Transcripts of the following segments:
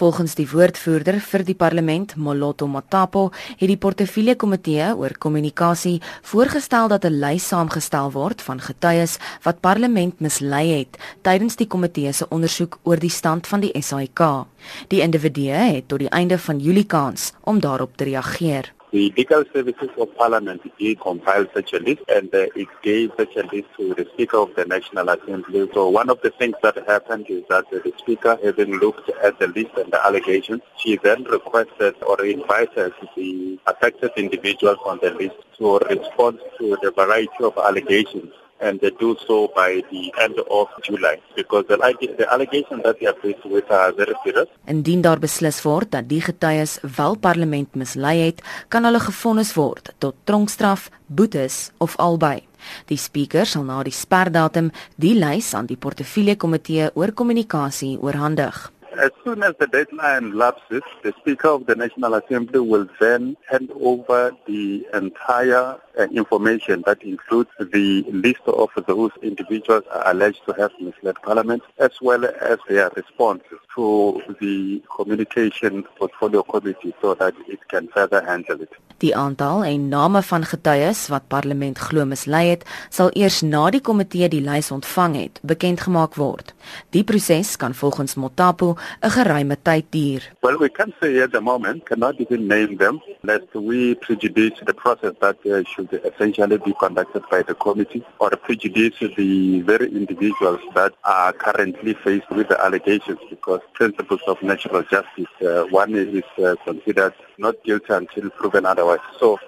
Volgens die woordvoerder vir die parlement, Moloto Matapo, het die portefeulje komitee oor kommunikasie voorgestel dat 'n lys saamgestel word van getuies wat parlement mislei het tydens die komitee se ondersoek oor die stand van die SAIK. Die individue het tot die einde van Julie kans om daarop te reageer. The legal services of parliament did compile such a list and uh, it gave such a list to the Speaker of the National Assembly. So one of the things that happened is that uh, the Speaker, having looked at the list and the allegations, she then requested or invited the affected individuals on the list to respond to the variety of allegations and they do so by the end of July because the, the allegations that they are faced with are very serious. Indien daar beslis word dat die getuies wel parlement mislei het, kan hulle gefonnis word tot tronkstraf, boetes of albei. Die spreker sal na die sperdatum die lys aan die portefeulje komitee oor kommunikasie oorhandig. As soon as the deadline lapses, the Speaker of the National Assembly will then hand over the entire uh, information that includes the list of those individuals alleged to have misled Parliament, as well as their responses to the communication portfolio committee so that it can further handle it. Die aantal en name van getuies wat parlement glo mislei het, sal eers na die komitee die lys ontvang het, bekend gemaak word. Die proses kan volgens Motapo 'n geruime tyd duur. Well, we can say at the moment cannot even name them lest we prejudice the process that uh, should essentially be conducted by the committee or prejudice the very individuals that are currently faced with the allegations because principles of natural justice uh, one is uh, considered not guilty until proven otherwise. So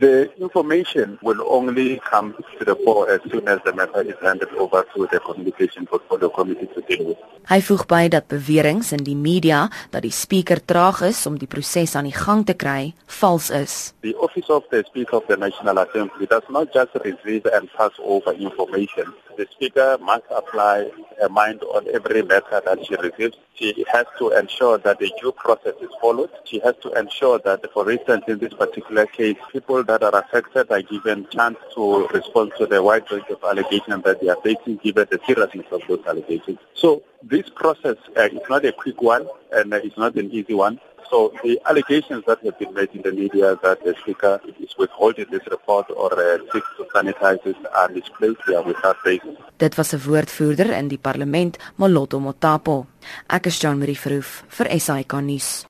the information will only come to the fore as soon as the matter is handed over to the communication portfolio committee to deal with. Hy voeg by dat beweringe in die media dat die speaker traag is om die proses aan die gang te kry, vals is. The office of the speaker of the National Assembly does not just receive and pass over information. The speaker must apply her mind on every letter that she receives. She has to ensure that the due process is followed. She has to ensure that, for instance, in this particular case, people that are affected are given chance to respond to the wide range of allegations that they are facing, given the seriousness of those allegations. So this process uh, is not a quick one, and uh, it's not an easy one. So the allegations that have been made in the media that the speaker is withholding this report or uh, seeks to sanitize it are misplaced. They are without basis. Dit was 'n woordvoerder in die parlement, Moloto Motapo. Ek is Jean Marie Verhoef vir SAK nuus.